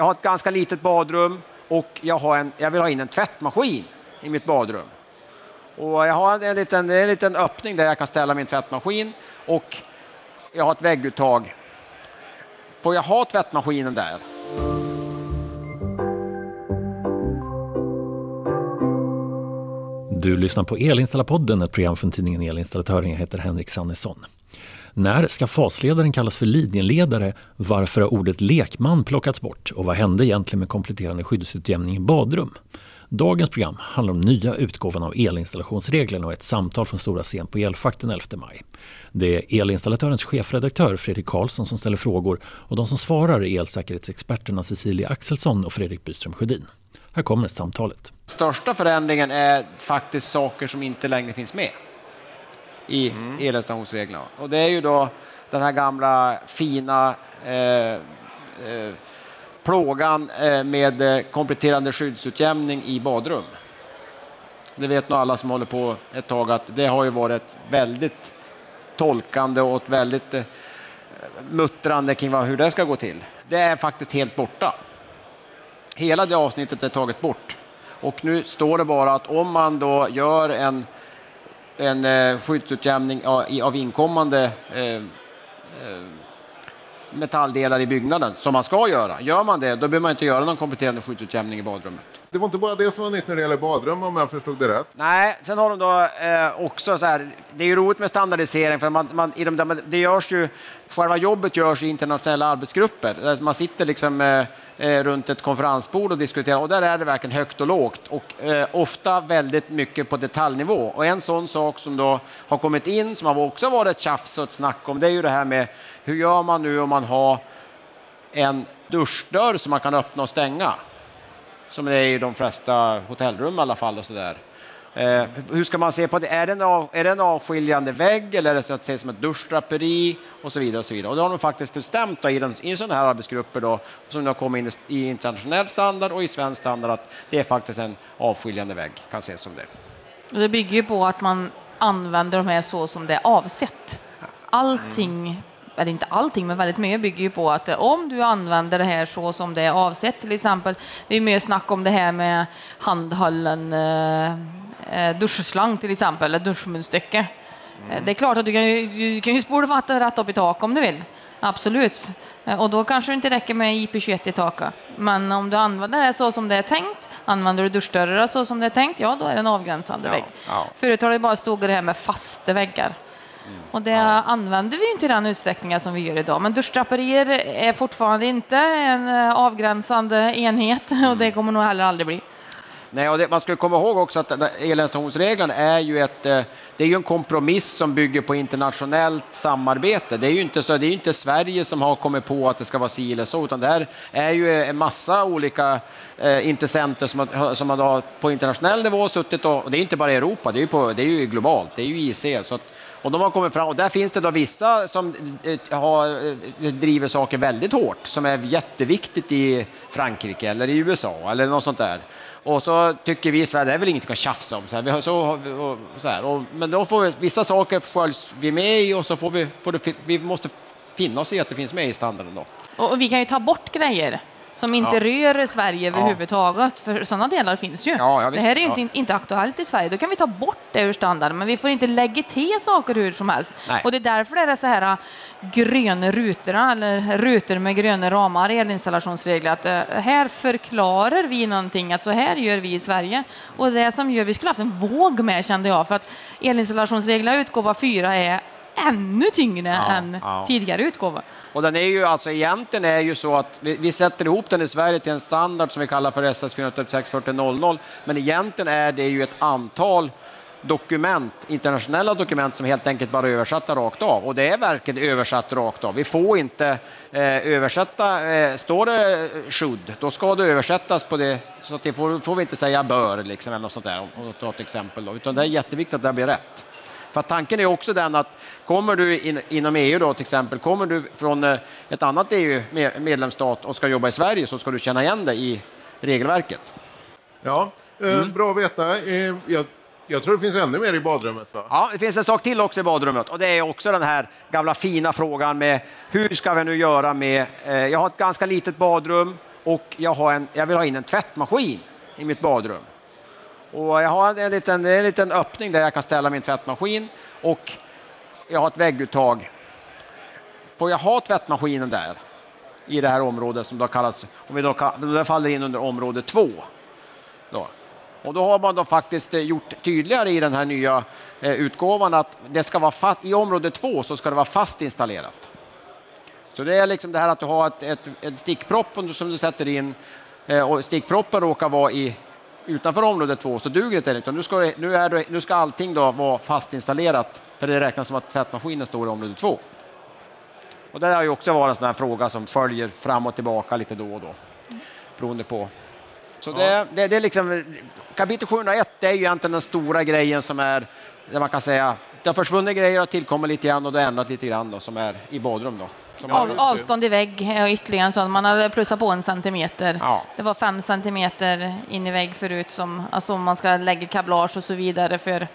Jag har ett ganska litet badrum och jag, har en, jag vill ha in en tvättmaskin i mitt badrum. Och jag har en liten, en liten öppning där jag kan ställa min tvättmaskin och jag har ett vägguttag. Får jag ha tvättmaskinen där? Du lyssnar på Elinstallapodden, ett program från tidningen Elinstallatören. Jag heter Henrik Sannesson. När ska fasledaren kallas för linjeledare? Varför har ordet lekman plockats bort? Och vad hände egentligen med kompletterande skyddsutjämning i badrum? Dagens program handlar om nya utgåvan av elinstallationsreglerna och ett samtal från Stora scen på Elfack den 11 maj. Det är elinstallatörens chefredaktör Fredrik Karlsson som ställer frågor och de som svarar är elsäkerhetsexperterna Cecilia Axelsson och Fredrik Byström Sjödin. Här kommer samtalet. Största förändringen är faktiskt saker som inte längre finns med i mm. elinstallationsreglerna. Och det är ju då den här gamla fina eh, eh, plågan eh, med eh, kompletterande skyddsutjämning i badrum. Det vet nog alla som håller på ett tag att det har ju varit väldigt tolkande och väldigt eh, muttrande kring hur det ska gå till. Det är faktiskt helt borta. Hela det avsnittet är taget bort. Och nu står det bara att om man då gör en, en eh, skyddsutjämning av inkommande eh, eh, metalldelar i byggnaden, som man ska göra. Gör man det, då behöver man inte göra någon kompletterande skyddsutjämning i badrummet. Det var inte bara det som var nytt när det gäller badrum om jag förstod det rätt? Nej, sen har de då eh, också så här, det är ju roligt med standardisering för man, man, i de, det görs ju, själva jobbet görs i internationella arbetsgrupper. Där man sitter liksom eh, eh, runt ett konferensbord och diskuterar och där är det verkligen högt och lågt och eh, ofta väldigt mycket på detaljnivå. Och en sån sak som då har kommit in som har också varit ett tjafs och ett snack om det är ju det här med hur gör man nu om man har en duschdörr som man kan öppna och stänga? Som det är i de flesta hotellrum i alla fall. Och så där. Eh, hur ska man se på det? Är det en, av, är det en avskiljande vägg eller är det så att se som ett duschdraperi? Och så vidare. Och så vidare. Och det har de faktiskt bestämt då, i, den, i sådana här arbetsgrupper då, som har kommit in i internationell standard och i svensk standard att det är faktiskt en avskiljande vägg, kan ses som det. Det bygger ju på att man använder de här så som det är avsett. Allting eller inte allting, men väldigt mycket bygger ju på att eh, om du använder det här så som det är avsett, till exempel, det är mer snack om det här med handhållen eh, eh duschslang till exempel, eller duschmunstycke. Mm. Det är klart att du kan ju, du kan ju spola vatten rätt upp i tak om du vill. Absolut. Och då kanske det inte räcker med IP21 i taket. Men om du använder det så som det är tänkt, använder du duschdörrar så som det är tänkt, ja då är det en avgränsande ja, vägg. Ja. Förut har det bara stått det här med fasta väggar. Mm. Och det ja. använder vi inte i den utsträckningen som vi gör idag. Men duschdraperier är fortfarande inte en eh, avgränsande enhet och det mm. kommer nog heller aldrig bli. Nej, och det, man ska komma ihåg också att elinstallationsreglerna är ju ett, eh, det är ju en kompromiss som bygger på internationellt samarbete. Det är ju inte, så, det är inte Sverige som har kommit på att det ska vara si eller så, utan det här är ju en massa olika eh, intressenter som, som har på internationell nivå suttit och, och det är inte bara i Europa, det är ju, på, det är ju globalt, det är ju IC. Så att, och de har kommit fram, och där finns det då vissa som eh, har, eh, driver saker väldigt hårt, som är jätteviktigt i Frankrike eller i USA eller något sånt där. Och så tycker vi i Sverige, det är väl inget att tjafsa om. Så här, vi har, så, och, så här. Och, men då får vi, vissa saker följs vi med i och så får vi, får det, vi måste finna oss i att det finns med i standarden. Då. Och vi kan ju ta bort grejer som inte ja. rör Sverige överhuvudtaget, för sådana delar finns ju. Ja, det här är ju inte, inte aktuellt i Sverige, då kan vi ta bort det ur standarden, men vi får inte lägga till saker hur som helst. Nej. Och det är därför det är så här äh, gröna rutor, eller rutor med gröna ramar i elinstallationsregler, att äh, här förklarar vi någonting, att så här gör vi i Sverige. Och det som gör, vi skulle haft en våg med kände jag, för att elinstallationsreglerna utgåva 4 är ännu tyngre ja, än ja. tidigare utgåvor. Och den är ju alltså egentligen är ju så att vi, vi, sätter ihop den i Sverige till en standard som vi kallar för SS 436 4000, men egentligen är det ju ett antal dokument, internationella dokument som helt enkelt bara är översatta rakt av. Och det är verkligen översatt rakt av. Vi får inte eh, översätta, eh, står det should, då ska det översättas på det, så att det får, får vi inte säga bör, liksom, eller något sånt där, om om, om, om exempel. Då. Utan det är jätteviktigt att det blir rätt. För tanken är också den att kommer du in, inom EU då till exempel, kommer du från eh, ett annat EU-medlemsstat och ska jobba i Sverige så ska du känna igen dig i regelverket. Ja, eh, mm. bra att veta. Eh, jag, jag tror det finns ännu mer i badrummet. Va? Ja, det finns en sak till också i badrummet och det är också den här gamla fina frågan med hur ska vi nu göra med, jag har ett ganska litet badrum och jag, har en, jag vill ha in en tvättmaskin i mitt badrum. Och jag har en liten, en liten öppning där jag kan ställa min tvättmaskin och jag har ett vägguttag. Får jag ha tvättmaskinen där i det här området som då kallas, om vi då, då faller in under område 2. Då. Och då har man då faktiskt eh, gjort tydligare i den här nya eh, utgåvan att det ska vara fast, i område 2 så ska det vara fast installerat. Så det är liksom det här att du har ett, ett, ett stickpropp som du sätter in eh, och stickproppen råkar vara i, utanför område 2 så duger det inte. Nu, ska, nu, är det, nu ska allting då vara fastinstallerat för det räknas som att tvättmaskinen står i område 2. Och det har ju också varit en sån här fråga som följer fram och tillbaka lite då och då beroende på så det, det, det, är liksom, kapitel 701 det är ju egentligen den stora grejen som är, där man kan säga, det har försvunnit grejer och tillkommit lite grann och det har ändrat lite grann då, som är i badrum. Då. Av, avstånd i vägg är ytterligare en sån. Man hade plussat på en centimeter. Ja. Det var fem centimeter in i vägg förut, som, alltså om man ska lägga kablage och så vidare för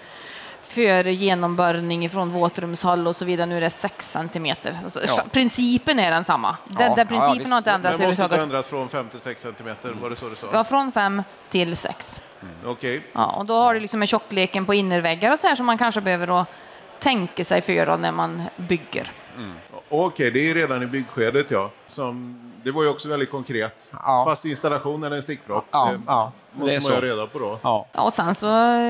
för genomborrning från våtrumshåll och så vidare. Nu är det 6 centimeter. Alltså, ja. Principen är densamma. Ja. Den, den principen ja, har inte ändrats Men måste ändras från 5 till 6 centimeter? Var det så du sa? Ja, från 5 till 6. Mm. Okej. Okay. Ja, och då har du liksom en tjockleken på innerväggar och så här som man kanske behöver då tänka sig för när man bygger. Mm. Okej, okay, det är redan i byggskedet ja. Som det var ju också väldigt konkret. Ja. Fast installation eller en stickpropp. Ja, ja, måste man ju reda på då. Ja. och sen så,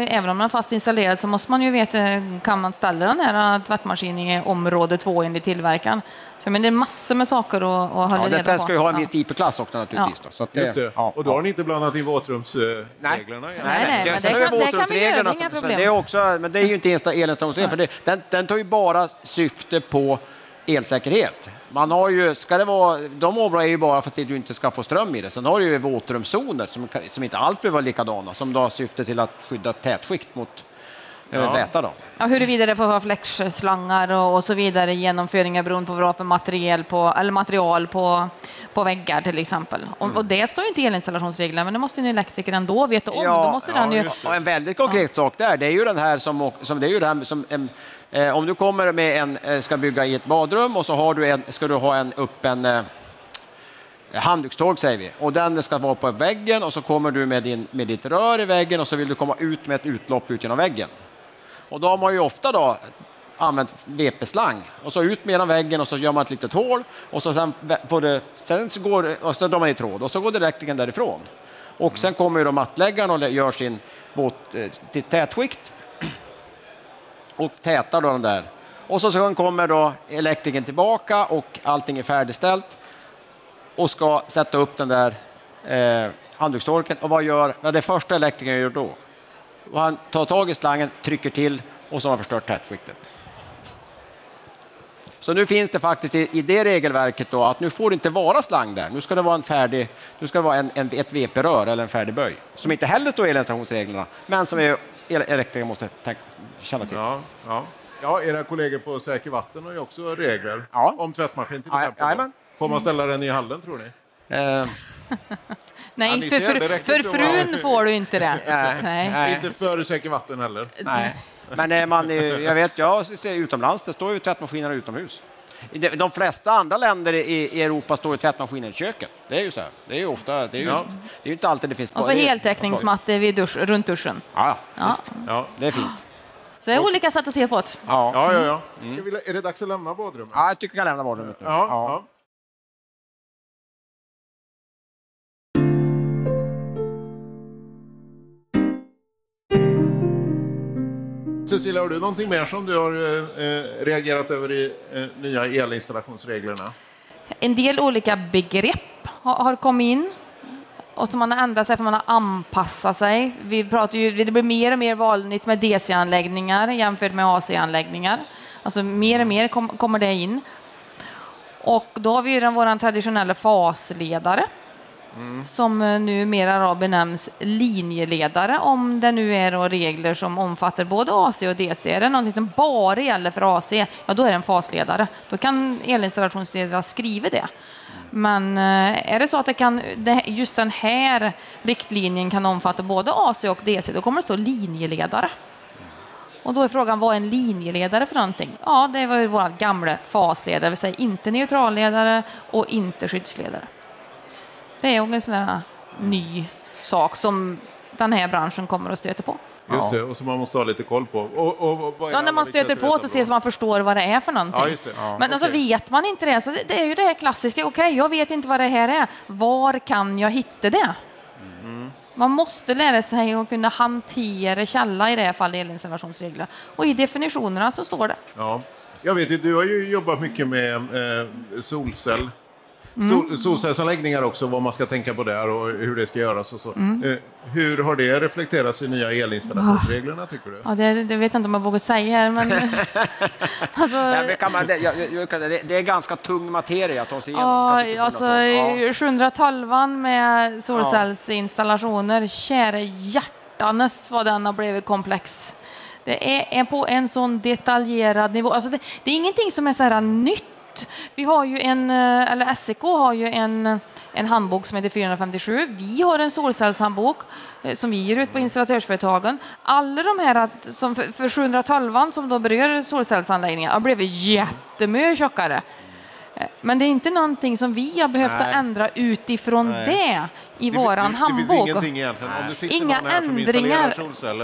även om den är fast installerad så måste man ju veta, kan man ställa den här tvättmaskinen i område två enligt tillverkaren? Så, men det är massor med saker att, att hålla ja, reda på. Det ska ju ha en viss IP-klass också naturligtvis. Då, så att det, Just det. Och då har ni inte blandat in våtrumsreglerna? Nej, nej, nej, nej, men det, kan, det kan vi göra, det är inga problem. Det är också, men det är ju inte elinstallationsregler, för det, den, den tar ju bara syfte på elsäkerhet. Man har ju, ska det vara, de områdena är ju bara för att du inte ska få ström i det. Sen har du ju våtrumszoner som, som inte alls behöver vara likadana, som då syftar till att skydda tätskikt mot ja. väta. Då. Ja, huruvida det får vara fläckslangar och, och, så vidare, genomföringar beroende på vad det för material på, eller material på, på väggar till exempel. Och, mm. och det står ju inte i elinstallationsreglerna, men det måste en elektriker ändå veta om. Ja, Då måste ja, den ju... Och en väldigt konkret ja. sak där, det är ju den här som, som det är ju det här som en, Eh, om du kommer med en, eh, ska bygga i ett badrum och så har du en, ska du ha en upp en eh, handdukstork säger vi och den ska vara på väggen och så kommer du med, din, med ditt rör i väggen och så vill du komma ut med ett utlopp ut genom väggen. Och då har man ju ofta då använt VP-slang och så ut med väggen och så gör man ett litet hål och så sen, får det, sen så går, och så drar man i tråd och så går elektrikern därifrån. Och sen kommer ju då mattläggaren och gör sin båt eh, till tätskikt och tätar då den där. Och så sen kommer då elektrikern tillbaka och allting är färdigställt och ska sätta upp den där eh, handdukstorken. Och vad gör ja, det första elektrikern gör då? Han tar tag i slangen, trycker till och så har han förstört tätskiktet. Så nu finns det faktiskt i, i det regelverket då att nu får det inte vara slang där. Nu ska det vara en färdig, nu ska det vara en, en ett VP-rör eller en färdig böj som inte heller står i elinstallationsreglerna, men som är elektriker måste tänka, känna till. Ja, ja. ja, era kollegor på Säker Vatten har ju också regler ja. om tvättmaskin till exempel. Ja, Får man ställa den i hallen tror ni? Eh. Nej, för, för, för frun får du inte det. Nej. Nej. Inte för Säker Vatten heller. Nej. Men man, jag vet, jag ser utomlands, det står ju tvättmaskiner utomhus. De flesta andra länder i Europa står ju tvättmaskinen i köket. Det är ju så här. Det är ju ofta, det är ju, ja. det är inte alltid det finns. Och så heltäckningsmatte vid dusch, runt duschen. Ja, ja. ja, det är fint. Så det är olika sätt att se på det. Ja, ja, ja. ja. Mm. Är det dags att lämna badrummet? Ja, jag tycker vi kan lämna badrummet nu. Ja, ja. Cecilia, har du någonting mer som du har eh, eh, reagerat över i eh, nya elinstallationsreglerna? En del olika begrepp har, har kommit in och som man har ändrat sig för man har anpassat sig. Vi pratar ju, det blir mer och mer vanligt med DC-anläggningar jämfört med AC-anläggningar. Alltså mer och mer kom, kommer det in. Och då har vi ju den vår traditionella fasledare mm. som eh, numera benämns linjeledare om det nu är regler som omfattar både AC och DC. Är det någonting som bara gäller för AC, ja då är det en fasledare. Då kan elinstallationsledare skriva det. Men eh, är det så att det kan, just den här riktlinjen kan omfatta både AC och DC, då kommer det stå linjeledare. Och då är frågan, vad är en linjeledare för någonting? Ja, det var ju vår gamla fasledare, det vill säga inte neutralledare och inte skyddsledare. Det är också en sån där ny sak som den här branschen kommer att stöta på. Just det, och som man måste ha lite koll på. Och, och, vad är Ja, när man stöter på att det och ser så man förstår vad det är för någonting. Ja, just det. Ja, Men alltså, okej. vet man inte det, så det, det är ju det här klassiska. Okej, jag vet inte vad det här är. Var kan jag hitta det? Mm. Man måste lära sig att kunna hantera källa, i det här fallet elinstallationsregler. Och i definitionerna så står det. Ja. Jag vet ju, du har ju jobbat mycket med eh, solcell. Mm. Sol, solcellsanläggningar också, vad man ska tänka på där och hur det ska göras och så. Mm. Eh, hur har det reflekterats i nya elinstallationsreglerna tycker du? Ja, det, det vet jag inte om jag vågar säga här, men... alltså, Ja, det, kan man, det, jag, jag, kan- det, det är ganska tung materia att ta sig igenom. Ja, alltså 712. Ja. 712 med solcellsinstallationer, kära hjärtanes vad den har blivit komplex. Det är, är på en sån detaljerad nivå. Alltså det, det är ingenting som är så här nytt. Vi har ju en, eh, eller SEK har ju en, en handbok som heter 457. Vi har en solcellshandbok eh, som vi ger ut på installatörsföretagen. Alla de här, eh, som för, för 712 som då berör solcellsanläggningar har blivit jättemycket tjockare. Men det är inte någonting som vi har behövt att Nej. ändra utifrån det i Det- våran det, handbok. finns ingenting egentligen. Det Inga ändringar.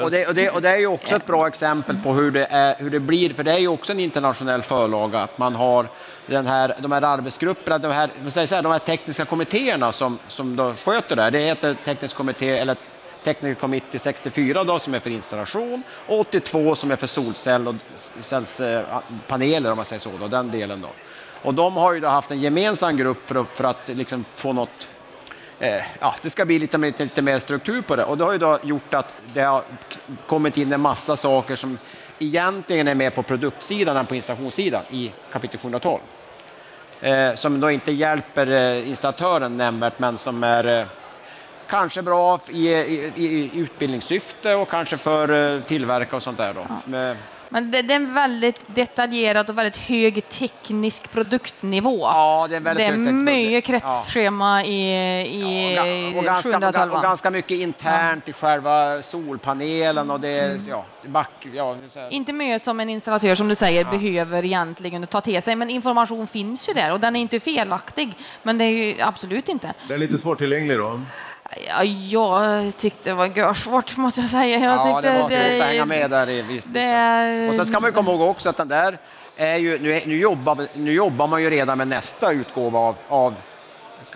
Och det, och, det, och det är ju också ett bra exempel på hur det, är, hur det blir, för det är ju också en internationell förlaga, att man har den här, de här arbetsgrupperna, de här, säger så här, de här tekniska kommittéerna som, som då sköter det här. Det heter teknisk kommitté, eller Technical Committee 64 då, som är för installation och 82 som är för solcell och cellspaneler om man säger så, då, den delen då. Och de har ju då haft en gemensam grupp för att, för att liksom få något eh, ja, det ska bli lite, lite, lite mer struktur på det. Och det har ju då gjort att det har kommit in en massa saker som egentligen är mer på produktsidan än på installationssidan i kapitel 712. Eh, som då inte hjälper eh, installatören nämnvärt, men som är eh, kanske bra i, i, i utbildningssyfte och kanske för eh, tillverkare och sånt där. Då. Med, Men det, det är en väldigt detaljerad och väldigt hög teknisk produktnivå. ja, det är väldigt det är mycket Ja. kretsschema i, i Ja, och, ga- och, ganska, och, ga- 712. och ganska mycket internt i själva solpanelen och det Mm. ja, back, ja. Inte mycket som en installatör som du säger behöver egentligen ta till sig, men information finns ju där och den är inte felaktig. Men det är ju absolut inte. Det är lite svårtillgänglig då. Ja, jag tyckte det var görsvårt måste jag säga. Jag Ja, tyckte det var svårt att hänga med där. i- Visst, Det, Och sen ska man ju komma ihåg också att den där är ju, nu, är, nu, jobbar, nu jobbar man ju redan med nästa utgåva av, av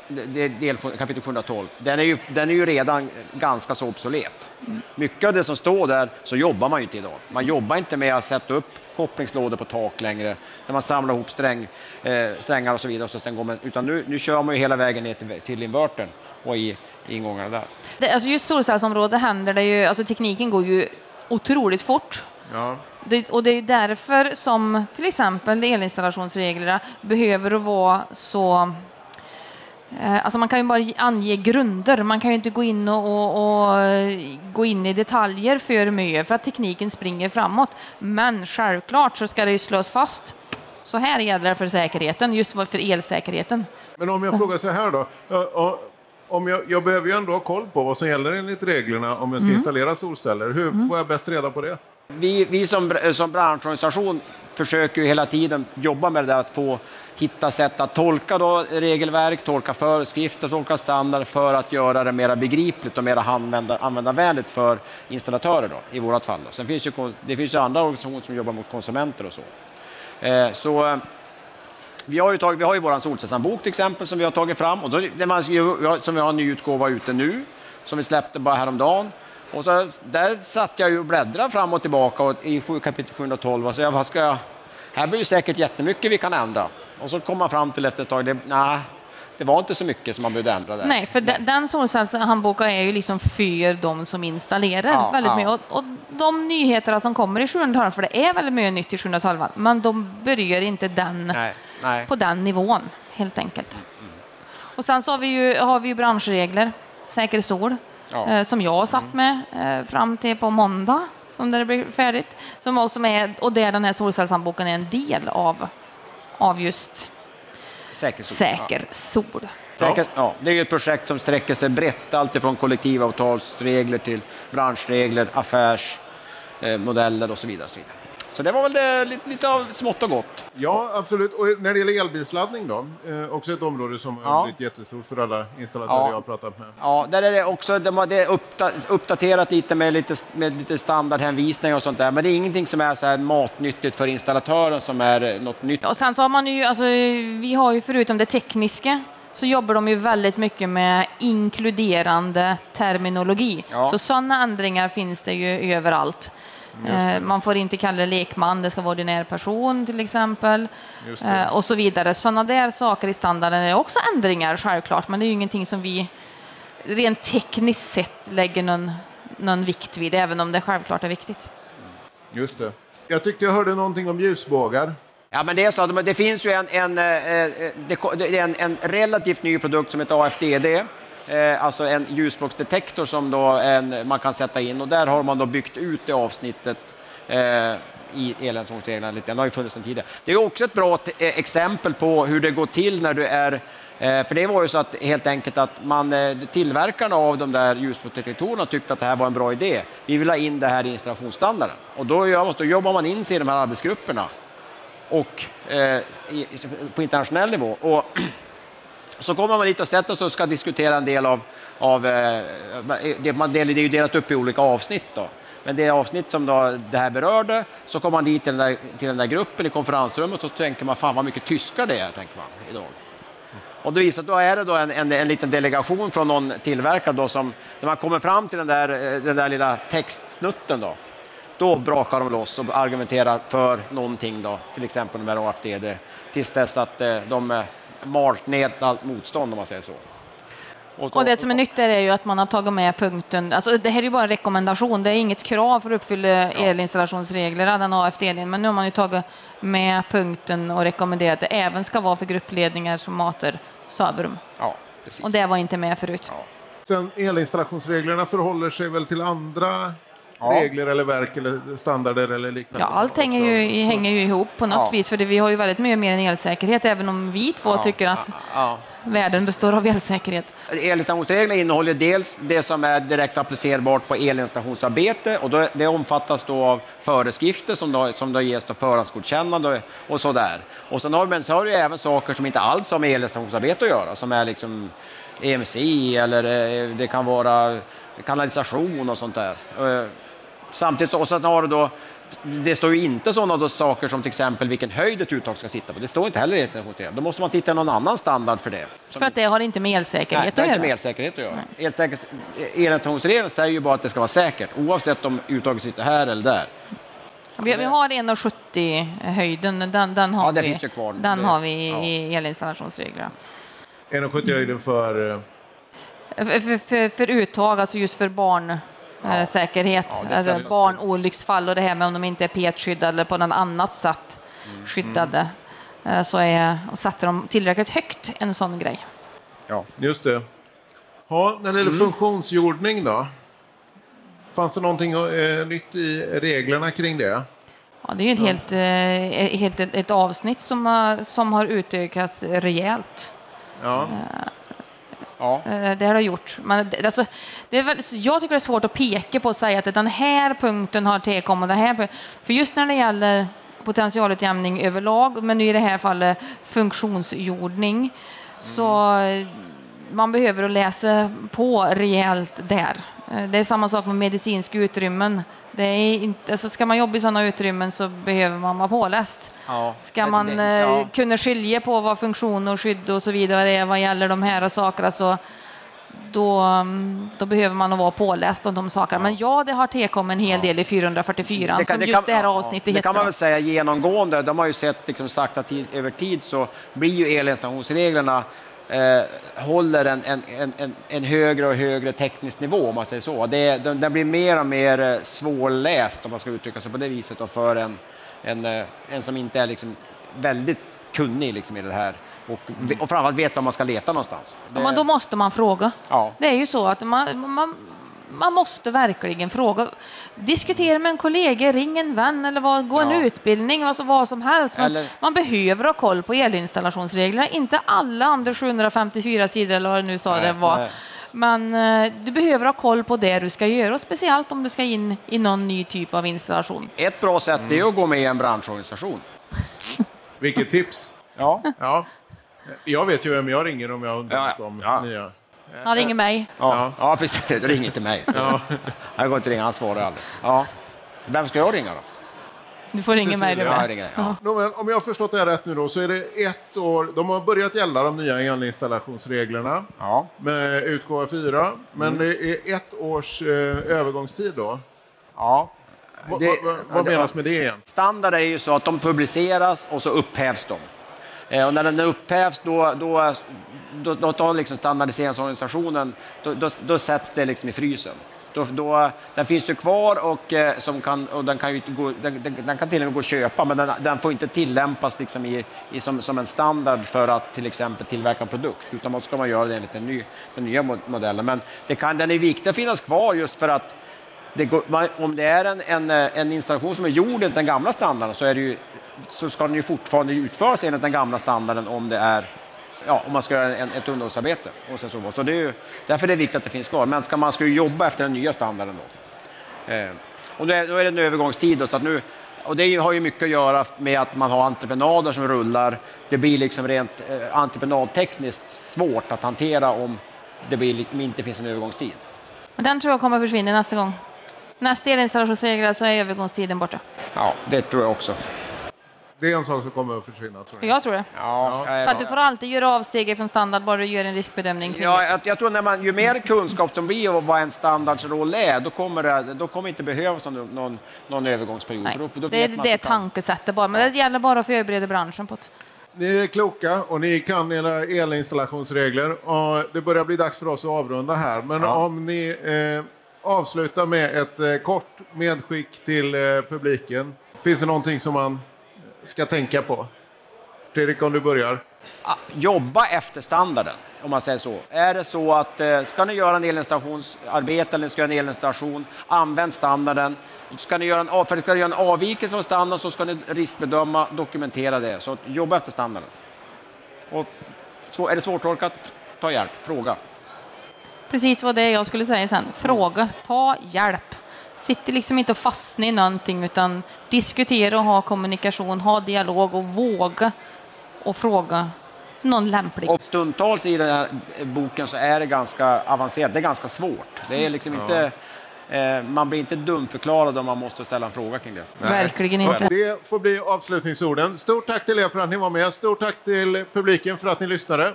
det- del, kapitel 712. Den är, ju, den är ju redan ganska så obsolet. Mycket av det som står där så jobbar man ju inte idag. Man jobbar inte med att sätta upp kopplingslådor på tak längre, där man samlar ihop sträng, eh, strängar och så vidare. Och så sen går man, utan nu, nu kör man ju hela vägen ner till, till invertern och i, i ingångarna där. det, alltså just solcellsområdet händer det ju, alltså tekniken går ju otroligt fort. Ja. Det, och det är därför som till exempel elinstallationsreglerna behöver att vara så... Eh, alltså man kan ju bara ange grunder, man kan ju inte gå in och, och, och eh, gå in i detaljer för mycket för att tekniken springer framåt. Men självklart så ska det ju slås fast. Så här gäller det för säkerheten, just för elsäkerheten. Men om jag frågar så här då. Om jag, jag behöver ju ändå ha koll på vad som gäller enligt reglerna om jag ska installera solceller. Hur får jag bäst reda på det? Vi, vi som, br- som branschorganisation försöker ju hela tiden jobba med det där att få hitta sätt att tolka då regelverk, tolka föreskrifter, tolka standard för att göra det mer begripligt och mer använda, användarvänligt för installatörer då, i vårt fall. Då. Sen finns ju, det finns ju andra organisationer som jobbar mot konsumenter och så. Eh, så eh, vi har ju, tagit, vi har ju vår solcellshandbok till exempel som vi har tagit fram och då, det man, som vi har en ny utgåva ute nu som vi släppte bara häromdagen. Och så, där satt jag ju och bläddrade fram och tillbaka och, i kapitel 712 och så jag, vad ska jag, här blir ju säkert jättemycket vi kan ändra. Och så kom man fram till efter ett tag, det, nej, det var inte så mycket som man behövde ändra där. Nej, för den, den solcellshandboken är ju liksom för de som installerar Ja, väldigt ja. mycket. Och, och de nyheterna som kommer i 712, för det är väldigt mycket nytt i 712, men de berör inte den Nej, nej. på den nivån, helt enkelt. Och sen så har vi ju, har vi ju branschregler, Säker sol, Ja. eh, som jag har satt med eh, fram till på måndag, som det blir färdigt. Som också är, och där den här solcellshandboken är en del av, av just Säker sol. säker sol. Säkert, ja. Det är ett projekt som sträcker sig brett, alltifrån kollektivavtalsregler till branschregler, affärsmodeller och så vidare. Och så vidare. Så det var väl det, lite, lite av smått och gott. Ja, absolut. Och när det gäller elbilsladdning då? Eh, också ett område som Ja. har blivit jättestort för alla installatörer Ja. jag har pratat med. Ja, där är det också de har, det är uppda, uppdaterat lite med lite, med lite standardhänvisningar och sånt där. Men det är ingenting som är så här matnyttigt för installatören som är eh, något nytt. Och sen så har man ju, alltså, vi har ju förutom det tekniska så jobbar de ju väldigt mycket med inkluderande terminologi. Ja. Så sådana ändringar finns det ju överallt. Eh, Man får inte kalla det lekman, det ska vara ordinär person till exempel. Eh, Och så vidare. Sådana där saker i standarden är också ändringar självklart, men det är ju ingenting som vi rent tekniskt sett lägger någon, någon vikt vid, även om det självklart är viktigt. Just det. Jag tyckte jag hörde någonting om ljusbågar. Ja, men det är så det finns ju en, en, eh, en, en relativt ny produkt som heter AFDD. Eh, alltså en ljusspråksdetektor som då en, man kan sätta in och där har man då byggt ut det avsnittet eh, i elransonsreglerna lite. Den har ju funnits sedan tidigare. Det är också ett bra t- eh, exempel på hur det går till när du är eh, för det var ju så att helt enkelt att man, eh, tillverkarna av de där ljusspråksdetektorerna tyckte att det här var en bra idé. Vi vill ha in det här i installationsstandarden. Och då, gör man, då jobbar man in sig i de här arbetsgrupperna och eh, på internationell nivå. Och så kommer man dit och sätter sig och ska diskutera en del av, av eh, det, man del, det är ju delat upp i olika avsnitt då. Men det avsnitt som då det här berörde, så kommer man dit till den, där, till den där gruppen i konferensrummet och så tänker man fan vad mycket tyskar det är, tänker man idag. Och då visar då är det då en, en, en liten delegation från någon tillverkare då som, när man kommer fram till den där, eh, den där lilla textsnutten då, då brakar de loss och argumenterar för någonting då, till exempel de här AFDD, tills dess att eh, de malt ner allt motstånd om man säger så. då- Och det som är nytt är ju att man har tagit med punkten, alltså det här är ju bara en rekommendation, det är inget krav för att uppfylla elinstallationsreglerna, den AFD, men nu har man ju tagit med punkten och rekommenderat att det även ska vara för gruppledningar som matar sovrum. Ja, precis. Och det var inte med förut. Sen elinstallationsreglerna förhåller sig väl till andra Ja. regler eller verk eller standarder eller liknande? Ja, allt hänger ju, hänger ju ihop på något Ja. vis, för det, vi har ju väldigt mycket mer än elsäkerhet, även om vi två tycker att Ja. världen består av elsäkerhet. Elinstallationsreglerna innehåller dels det som är direkt applicerbart på elinstallationsarbete och då, det omfattas då av föreskrifter som då, som då ges då förhandsgodkännande och sådär. Och sen har, men så har du ju även saker som inte alls har med elinstallationsarbete att göra, som är liksom EMC eller eh, det kan vara kanalisation och sånt där. Eh, Samtidigt så, och sen har du då det står ju inte sådana då saker som till exempel vilken höjd ett uttag ska sitta på. Det står inte heller i. Då måste man titta i någon annan standard för det. Som För att det har inte med Nej, elsäkerhet det har att inte med göra. elsäkerhet att göra. Elsäker- Elinstallationsregeln säger ju bara att det ska vara säkert, oavsett om uttaget sitter här eller där. Vi, vi har 1,70 höjden, den, den har Ja, vi, finns ju kvar. Den Det- har vi ja. i elinstallationsreglerna. 1,70 höjden för... För, för, för, uttag, alltså just för barnsäkerhet, Ja, är alltså barnolycksfall och det här med om de inte är PET-skyddade eller på något annat sätt Mm. skyddade, eh, så är, och sätter de tillräckligt högt en sån grej. Ja. Just det. Ja, när det Mm. gäller funktionsjordning då? Fanns det någonting eh, nytt i reglerna kring det? Ja, det är ju ett helt, eh, helt ett, ett avsnitt som har, som har utökats rejält. Ja. Ja. Eh, Det har det gjort. Men alltså, det är väl, jag tycker det är svårt att peka på och säga att den här punkten har tillkommit. Den här, pu- för just när det gäller potentialutjämning överlag, men nu i det här fallet funktionsjordning, så eh, man behöver att läsa på rejält där. Eh, Det är samma sak med medicinska utrymmen. Det är inte, alltså ska man jobba i sådana utrymmen så behöver man vara påläst. Ja. Ska Det- man det- eh, ja. kunna skilja på vad funktion och skydd och så vidare är vad gäller de här sakerna så då, mm, då behöver man vara påläst om de sakerna. Men ja, det har tillkommit en hel del i 404 som just det här ja, avsnittet Det heter. kan man väl säga genomgående. De har ju sett, liksom sagt att tid, över tid så blir ju elinstallationsreglerna eh, håller en, en, en, en, en högre och högre teknisk nivå om man säger så. Det, den, den blir mer och mer eh, svårläst om man ska uttrycka sig på det viset då, för en, en, eh, en som inte är liksom väldigt kunnig liksom i det här och, och framförallt vet var man ska leta någonstans. Ja, men då måste man fråga. Ja. Det är ju så att man, man, man måste verkligen fråga. Diskutera med en kollega, ring en vän eller vad, gå en Ja. utbildning, alltså vad som helst. Men Eller- Man behöver ha koll på elinstallationsreglerna. Inte alla andra 754 sidor eller vad det nu sa det Nej, var. nej. Men eh, du behöver ha koll på det du ska göra, och speciellt om du ska in i någon ny typ av installation. Ett bra sätt är att gå med i en branschorganisation. Vilket tips! Ja. Ja. Jag vet ju vem jag ringer om jag har undrat Ja, ja. om Ja. nya. Han ringer mig. Ja, ja precis. Det ringer inte mig. Jag går inte ringa, han svarar aldrig. Ja. Vem ska jag ringa då? Du får ringa mig du Ja, ringer. Ja. Men om jag har förstått det här rätt nu då så är det ett år, de har börjat gälla de nya elinstallationsreglerna Ja. med utgåva 4, men Mm. det är ett års eh, övergångstid då. ja. Det- va, va, vad menas med det igen? Standard är ju så att de publiceras och så upphävs de. Eh, och när den upphävs då, då, då, då tar liksom standardiseringsorganisationen, då, då, då sätts det liksom i frysen. Då, då, den finns ju kvar och, eh, som kan, och den, kan ju gå, den, den, den kan till och med gå att köpa men den, den får inte tillämpas liksom i, i, som, som en standard för att till exempel tillverka en produkt utan man ska man göra det enligt den, ny, den nya modellen. Men det kan, den är viktig att finnas kvar just för att det går, om det är en, en, eh, en installation som är gjord enligt den gamla standarden så, är det ju, så ska den ju fortfarande utföras enligt den gamla standarden om det är Ja, om man ska göra en, ett underhållsarbete. Och sen så, så det är ju, därför är det viktigt att det finns kvar. Men ska man ska ju jobba efter den nya standarden då. Eh, och då är, då är det en övergångstid. Då, så att nu, och det har ju mycket att göra med att man har entreprenader som rullar. Det blir liksom rent eh, entreprenadtekniskt svårt att hantera om det blir, om inte finns en övergångstid. Den tror jag kommer försvinna nästa gång. Nästa elinstallationsregel så är övergångstiden borta. Ja, det tror jag också. Det är en sak som kommer att försvinna tror jag. Jag tror det. Ja, För att du får alltid göra avsteg från standard bara du gör en riskbedömning. Ja, jag, jag tror när man, ju mer kunskap som blir om vad en standardsroll är, då kommer det, då kommer det inte behövas någon, någon, någon övergångsperiod. Nej, för då, för då det, det är tankesättet bara, men det gäller bara att förbereda branschen på det. Ni är kloka och ni kan era elinstallationsregler. Och det börjar bli dags för oss att avrunda här. Men om ni eh, avslutar med ett eh, kort medskick till eh, publiken. Finns det någonting som man ska tänka på? Fredrik, om du börjar. Ah, jobba efter standarden, om man säger så. Är det så att eh, ska ni göra en elinstallationsarbete eller ska göra en elinstallation, använd standarden. Ska ni göra en, för att göra en avvikelse från standarden så ska ni riskbedöma, dokumentera det. Så jobba efter standarden. Och så, är det svårtolkat, ta hjälp, fråga. Precis vad det är jag skulle säga sen. Fråga, ta hjälp. Sitt liksom inte och fastna i någonting utan diskutera och ha kommunikation, ha dialog och våga och fråga någon lämplig. Och stundtals i den här boken så är det ganska avancerat, det är ganska svårt. Det är liksom inte, eh, man blir inte dumförklarad om man måste ställa en fråga kring det. Verkligen inte. Det får bli avslutningsorden. Stort tack till er för att ni var med. Stort tack till publiken för att ni lyssnade.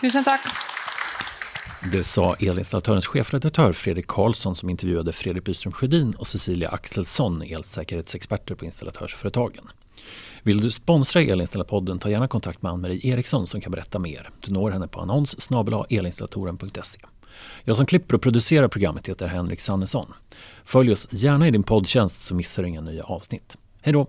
Tusen tack. Det sa elinstallatörens chefredaktör Fredrik Karlsson som intervjuade Fredrik Byström Sjödin och Cecilia Axelsson, elsäkerhetsexperter på installatörsföretagen. Vill du sponsra Elinstallapodden, ta gärna kontakt med Ann-Marie Eriksson som kan berätta mer. Du når henne på annons snabel-a elinstallatoren.se. Jag som klipper och producerar programmet heter Henrik Sannesson. Följ oss gärna i din poddtjänst så missar du inga nya avsnitt. Hej då!